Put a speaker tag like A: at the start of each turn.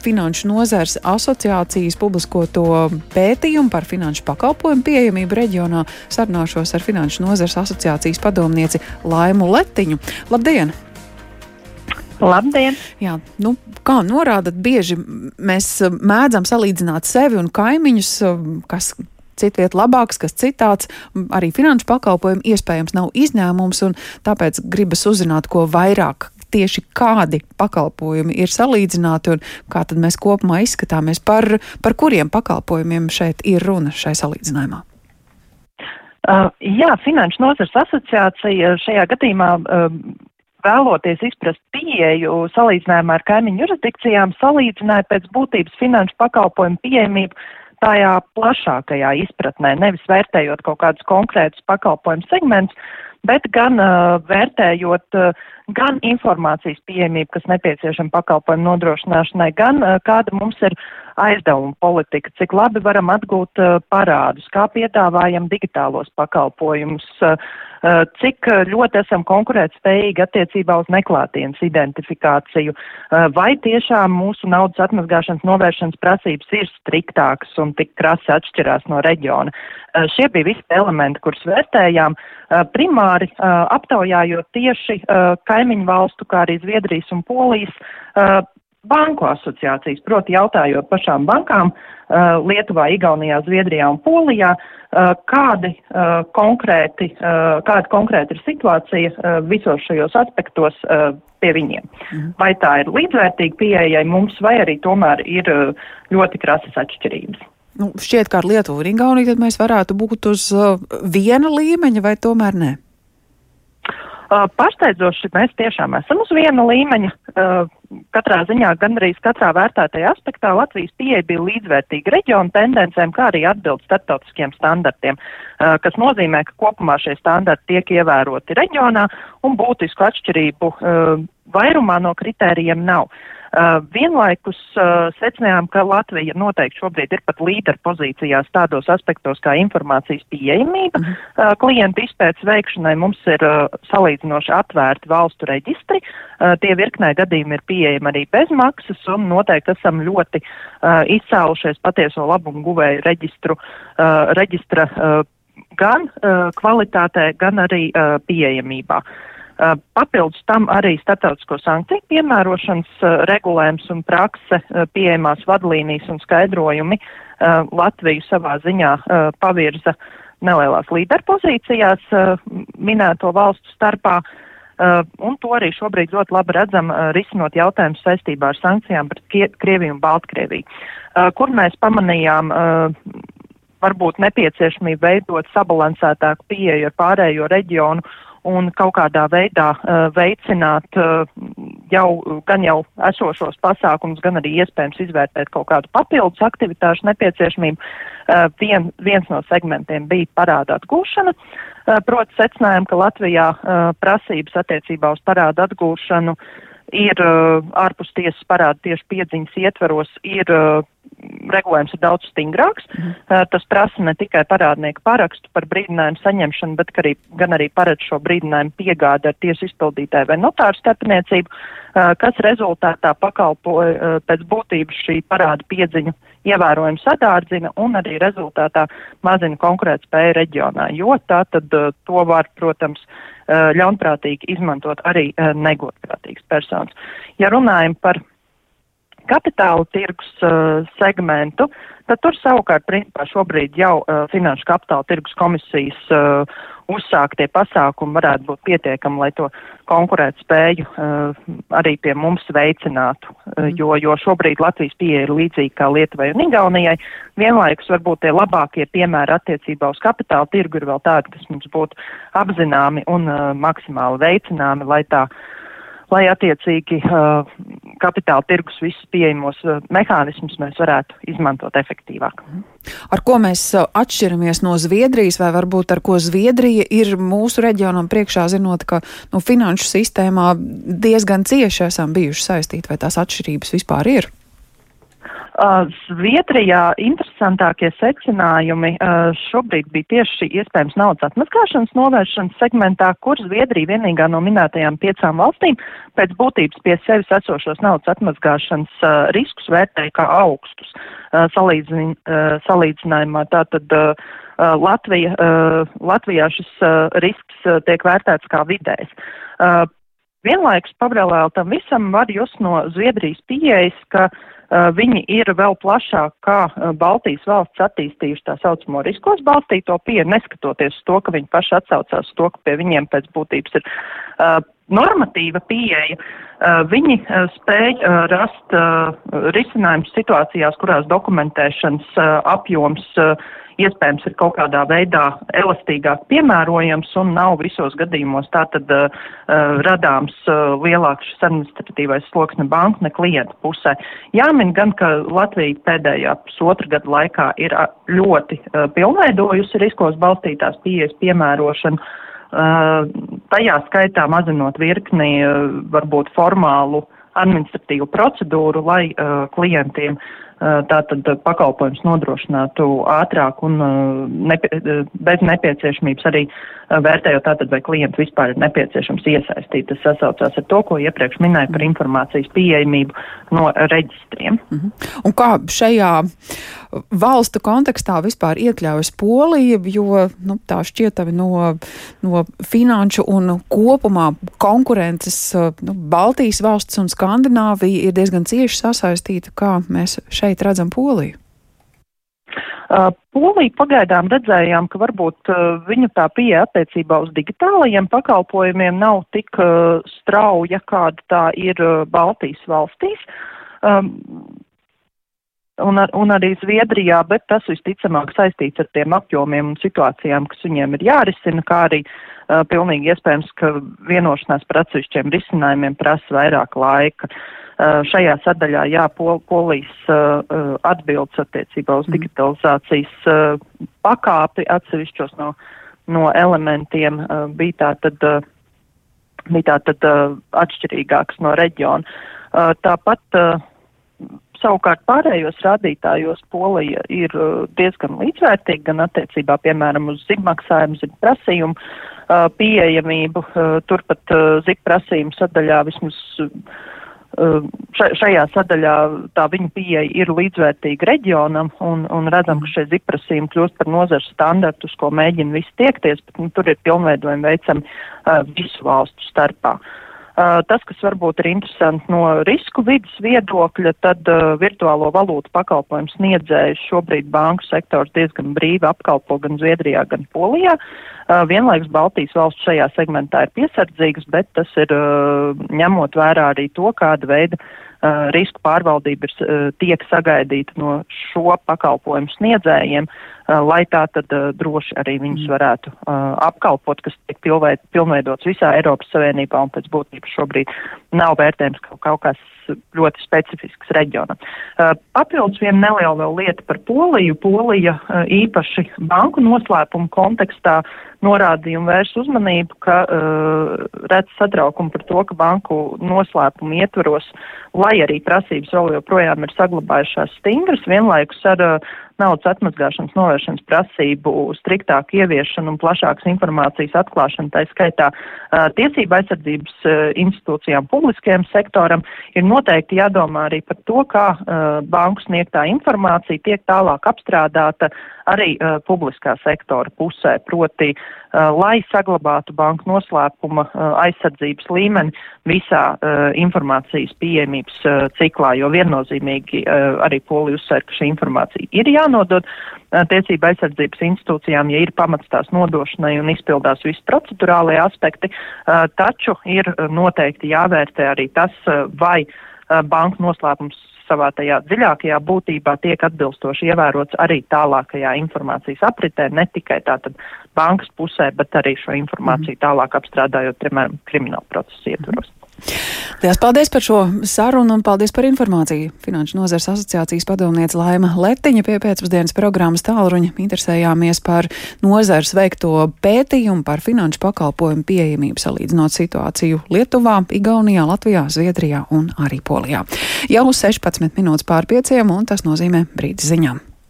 A: Finanšu nozars asociācijas publiskoto pētījumu par finanšu pakalpojumu pieejamību reģionā sarunāšos ar Finanšu nozars asociācijas padomnieci Laimu Letiņu. Labdien!
B: Labdien!
A: Jā, nu, kā norādat, bieži mēs mēdzam salīdzināt sevi un kaimiņus, kas citviet labāks, kas citāds. Arī finanšu pakalpojumi iespējams nav izņēmums, un tāpēc gribas uzzināt, ko vairāk tieši kādi pakalpojumi ir salīdzināti un kā tad mēs kopumā izskatāmies, par, par kuriem pakalpojumiem šeit ir runa šai salīdzinājumā.
B: Uh, jā, Finanšu nozars asociācija šajā gadījumā uh, vēloties izprast pieeju salīdzinājumā ar kaimiņu jurisdikcijām, salīdzināja pēc būtības finanšu pakalpojumu pieejamību tajā plašākajā izpratnē, nevis vērtējot kaut kādus konkrētus pakalpojumu segmentus, bet gan uh, vērtējot uh, gan informācijas pieejamību, kas nepieciešama pakalpojumu nodrošināšanai, gan uh, kāda mums ir aizdevuma politika, cik labi varam atgūt uh, parādus, kā piedāvājam digitālos pakalpojumus, uh, cik ļoti esam konkurētspējīgi attiecībā uz neklātienes identifikāciju, uh, vai tiešām mūsu naudas atmazgāšanas novēršanas prasības ir striktākas un tik krasi atšķirās no reģiona. Šie bija visi elementi, kurus vērtējām primāri aptaujājot tieši kaimiņu valstu, kā arī Zviedrijas un Polijas banku asociācijas, proti jautājot pašām bankām uh, Lietuvā, Igaunijā, Zviedrijā un Polijā, uh, kādi, uh, konkrēti, kāda konkrēti ir situācija visos šajos aspektos pie viņiem. Mhm. Vai tā ir līdzvērtīga pieejai mums, vai arī tomēr ir ļoti krasas atšķirības.
A: Nu, šķiet, ka ar Lietuvu un Igauniju tad mēs varētu būt uz viena līmeņa, vai tomēr ne?
B: Pārsteidzoši mēs tiešām esam uz viena līmeņa. Katrā ziņā, gan arī katrā vērtētajā aspektā Latvijas pieeja bija līdzvērtīga reģionu tendencēm, kā arī atbild starptautiskiem standartiem, kas nozīmē, ka kopumā šie standarti tiek ievēroti reģionā un būtisku atšķirību vairumā no kritērijiem nav. Uh, vienlaikus uh, secinājām, ka Latvija noteikti šobrīd ir pat līderu pozīcijās tādos aspektos kā informācijas pieejamība. Mm. Uh, klientu izpētes veikšanai mums ir uh, salīdzinoši atvērti valstu reģistri. Uh, tie virknē gadījumi ir pieejami arī bez maksas un noteikti esam ļoti uh, izcēlušies patieso labumu guvēju reģistru, uh, reģistra uh, gan uh, kvalitātē, gan arī uh, pieejamībā. Uh, Uh, papildus tam arī starptautisko sankciju piemērošanas uh, regulējums un prakse, uh, pieejamās vadlīnijas un skaidrojumi Latviju savā ziņā pavirza nelielās līderpozīcijās minēto valstu starpā. Un to arī šobrīd ļoti labi redzam, risinot jautājumus saistībā ar sankcijām pret Krieviju un Baltkrieviju, kur mēs pamanījām varbūt nepieciešamību veidot sabalansētāku pieeju ar pārējo reģionu un kaut kādā veidā uh, veicināt uh, jau, gan jau esošos pasākumus, gan arī iespējams izvērtēt kaut kādu papildus aktivitāšu nepieciešamību. Uh, vien, viens no segmentiem bija parāda atgūšana. Uh, proti secinājām, ka Latvijā uh, prasības attiecībā uz parādu atgūšanu ir uh, ārpus tiesas parāda tieši piedziņas ietveros, ir uh, regulējums ir daudz stingrāks. Mm. Uh, tas prasa ne tikai parādnieku parakstu par brīdinājumu saņemšanu, bet arī, gan arī paredz šo brīdinājumu piegādi ar tiesu izpildītāju vai notāru starpniecību, uh, kas rezultātā pakalpoja uh, pēc būtības šī parāda piedziņu ievērojami sadārdzina un arī rezultātā mazina konkurētspēju reģionā, jo tā tad uh, to var, protams, uh, ļaunprātīgi izmantot arī uh, negodprātīgas personas. Ja runājam par kapitāla tirgus uh, segmentu, tad tur savukārt, principā, šobrīd jau uh, Finanšu kapitāla tirgus komisijas uh, uzsāktie pasākumi varētu būt pietiekami, lai to konkurēt spēju uh, arī pie mums veicinātu, uh, jo, jo šobrīd Latvijas pieeja ir līdzīga kā Lietuvai un Igaunijai. Vienlaikus varbūt tie labākie piemēri attiecībā uz kapitāla tirgu ir vēl tādi, kas mums būtu apzināmi un uh, maksimāli veicināmi, lai tā lai attiecīgi uh, kapitāla tirgus visus pieejamos uh, mehānismus mēs varētu izmantot efektīvāk.
A: Ar ko mēs uh, atšķiramies no Zviedrijas, vai varbūt ar ko Zviedrija ir mūsu reģionam priekšā, zinot, ka nu, finanšu sistēmā diezgan cieši esam bijuši saistīti, vai tās atšķirības vispār ir?
B: Zviedrijā interesantākie secinājumi šobrīd bija tieši iespējams naudas atmaskāšanas novēršanas segmentā, kur Zviedrija vienīgā no minētajām piecām valstīm pēc būtības pie sevis esošos naudas atmaskāšanas riskus vērtēja kā augstus salīdzin, salīdzinājumā. Tātad Latvija, Latvijā šis risks tiek vērtēts kā vidējs. Vienlaikus paralēli tam visam var just no Zviedrijas pieejas, ka uh, Uh, viņi ir vēl plašāk kā uh, Baltijas valsts attīstījuši tā saucamo riskos balstīto pieeju, neskatoties uz to, ka viņi paši atsaucās uz to, ka pie viņiem pēc būtības ir uh, normatīva pieeja. Uh, viņi uh, spēj uh, rast risinājumus situācijās, kurās dokumentēšanas apjoms iespējams ir kaut kādā veidā elastīgāk piemērojams un nav visos gadījumos tātad uh, radāms uh, lielāks šis administratīvais sloks ne banku, ne klientu pusē. Jāmin gan, ka Latvija pēdējā pusotra gada laikā ir ļoti uh, pilnveidojusi riskos balstītās pieejas piemērošanu. Uh, tajā skaitā mazinot virkni uh, varbūt formālu administratīvu procedūru, lai uh, klientiem uh, tātad pakalpojums nodrošinātu ātrāk un nepie, bez nepieciešamības arī vērtējot tātad, vai klientu vispār ir nepieciešams iesaistīt. Tas sasaucās ar to, ko iepriekš minēju par informācijas pieejamību no reģistriem.
A: -hmm. Un kā šajā valstu kontekstā vispār iekļaujas Polija, jo nu, tā šķietami no, no finanšu un kopumā konkurences nu, Baltijas valsts un Skandināvija ir diezgan cieši sasaistīta, kā mēs šeit šeit redzam Poliju?
B: Poliju pagaidām redzējām, ka varbūt viņu tā pieeja attiecībā uz digitālajiem pakalpojumiem nav tik strauja, kāda tā ir Baltijas valstīs. Un, ar, un arī Zviedrijā, bet tas visticamāk saistīts ar tiem apjomiem un situācijām, kas viņiem ir jārisina, kā arī uh, pilnīgi iespējams, ka vienošanās par atsevišķiem risinājumiem prasa vairāk laika. Uh, šajā sadaļā, jā, pol, polijas uh, atbildes attiecībā uz mm. digitalizācijas uh, pakāpi atsevišķos no, no elementiem uh, bija tā tad, uh, bija tā tad uh, atšķirīgāks no reģiona. Uh, tāpat uh, savukārt pārējos rādītājos Polija ir uh, diezgan līdzvērtīga gan attiecībā, piemēram, uz zibmaksājumu, zibprasījumu uh, pieejamību. Uh, turpat zibprasījumu sadaļā vismaz. Šajā sadaļā tā viņa pieeja ir līdzvērtīga reģionam un, un redzam, ka šie ziprasījumi kļūst par nozares standartus, ko mēģina visi tiekties, bet nu, tur ir pilnveidojumi veicami uh, visu valstu starpā. Uh, tas, kas varbūt ir interesanti no risku vidas viedokļa, tad uh, virtuālo valūtu pakalpojumu sniedzējus šobrīd banku sektors diezgan brīvi apkalpo gan Zviedrijā, gan Polijā. Uh, vienlaikus Baltijas valsts šajā segmentā ir piesardzīgas, bet tas ir uh, ņemot vērā arī to, kāda veida uh, risku pārvaldība ir, tiek sagaidīta no šo pakalpojumu sniedzējiem, lai tā tad droši arī viņus mm. varētu apkalpot, kas tiek pilnveidots visā Eiropas Savienībā un pēc būtības šobrīd nav vērtējums kaut, kaut kas ļoti specifisks reģionam. Papildus viena neliela lieta par Poliju. Polija īpaši banku noslēpumu kontekstā uh, norādījumu vērš uzmanību, ka uh, redz satraukumu par to, ka banku noslēpumu ietvaros, lai arī prasības vēl joprojām ir saglabājušās stingras, vienlaikus ar uh, naudas atmazgāšanas novēršanas prasību striktāku ieviešanu un plašākas informācijas atklāšanu, tā skaitā uh, tiesība aizsardzības uh, institūcijām, publiskajam sektoram, ir noteikti jādomā arī par to, kā uh, banku sniegtā informācija tiek tālāk apstrādāta arī uh, publiskā sektora pusē, proti, uh, lai saglabātu banku noslēpuma uh, aizsardzības līmeni visā uh, informācijas pieejamības uh, ciklā, jo viennozīmīgi uh, arī Poli uzsver, ka šī informācija ir jānodod uh, tiesība aizsardzības institūcijām, ja ir pamats tās nodošanai un izpildās visi procedurālie aspekti, uh, taču ir noteikti jāvērtē arī tas, uh, vai banku noslēpums savā tajā dziļākajā būtībā tiek atbilstoši ievērots arī tālākajā informācijas apritē, ne tikai tātad bankas pusē, bet arī šo informāciju mhm. tālāk apstrādājot, piemēram, kriminālu procesu ietvaros.
A: Lielas paldies par šo sarunu un paldies par informāciju. Finanšu nozars asociācijas padomniece Laima Letiņa pie pēcpusdienas programmas tālruņa interesējāmies par nozars veikto pētījumu par finanšu pakalpojumu pieejamību salīdzinot situāciju Lietuvā, Igaunijā, Latvijā, Zviedrijā un arī Polijā. Jau 16 minūtes pār pieciem un tas nozīmē brīdi ziņām.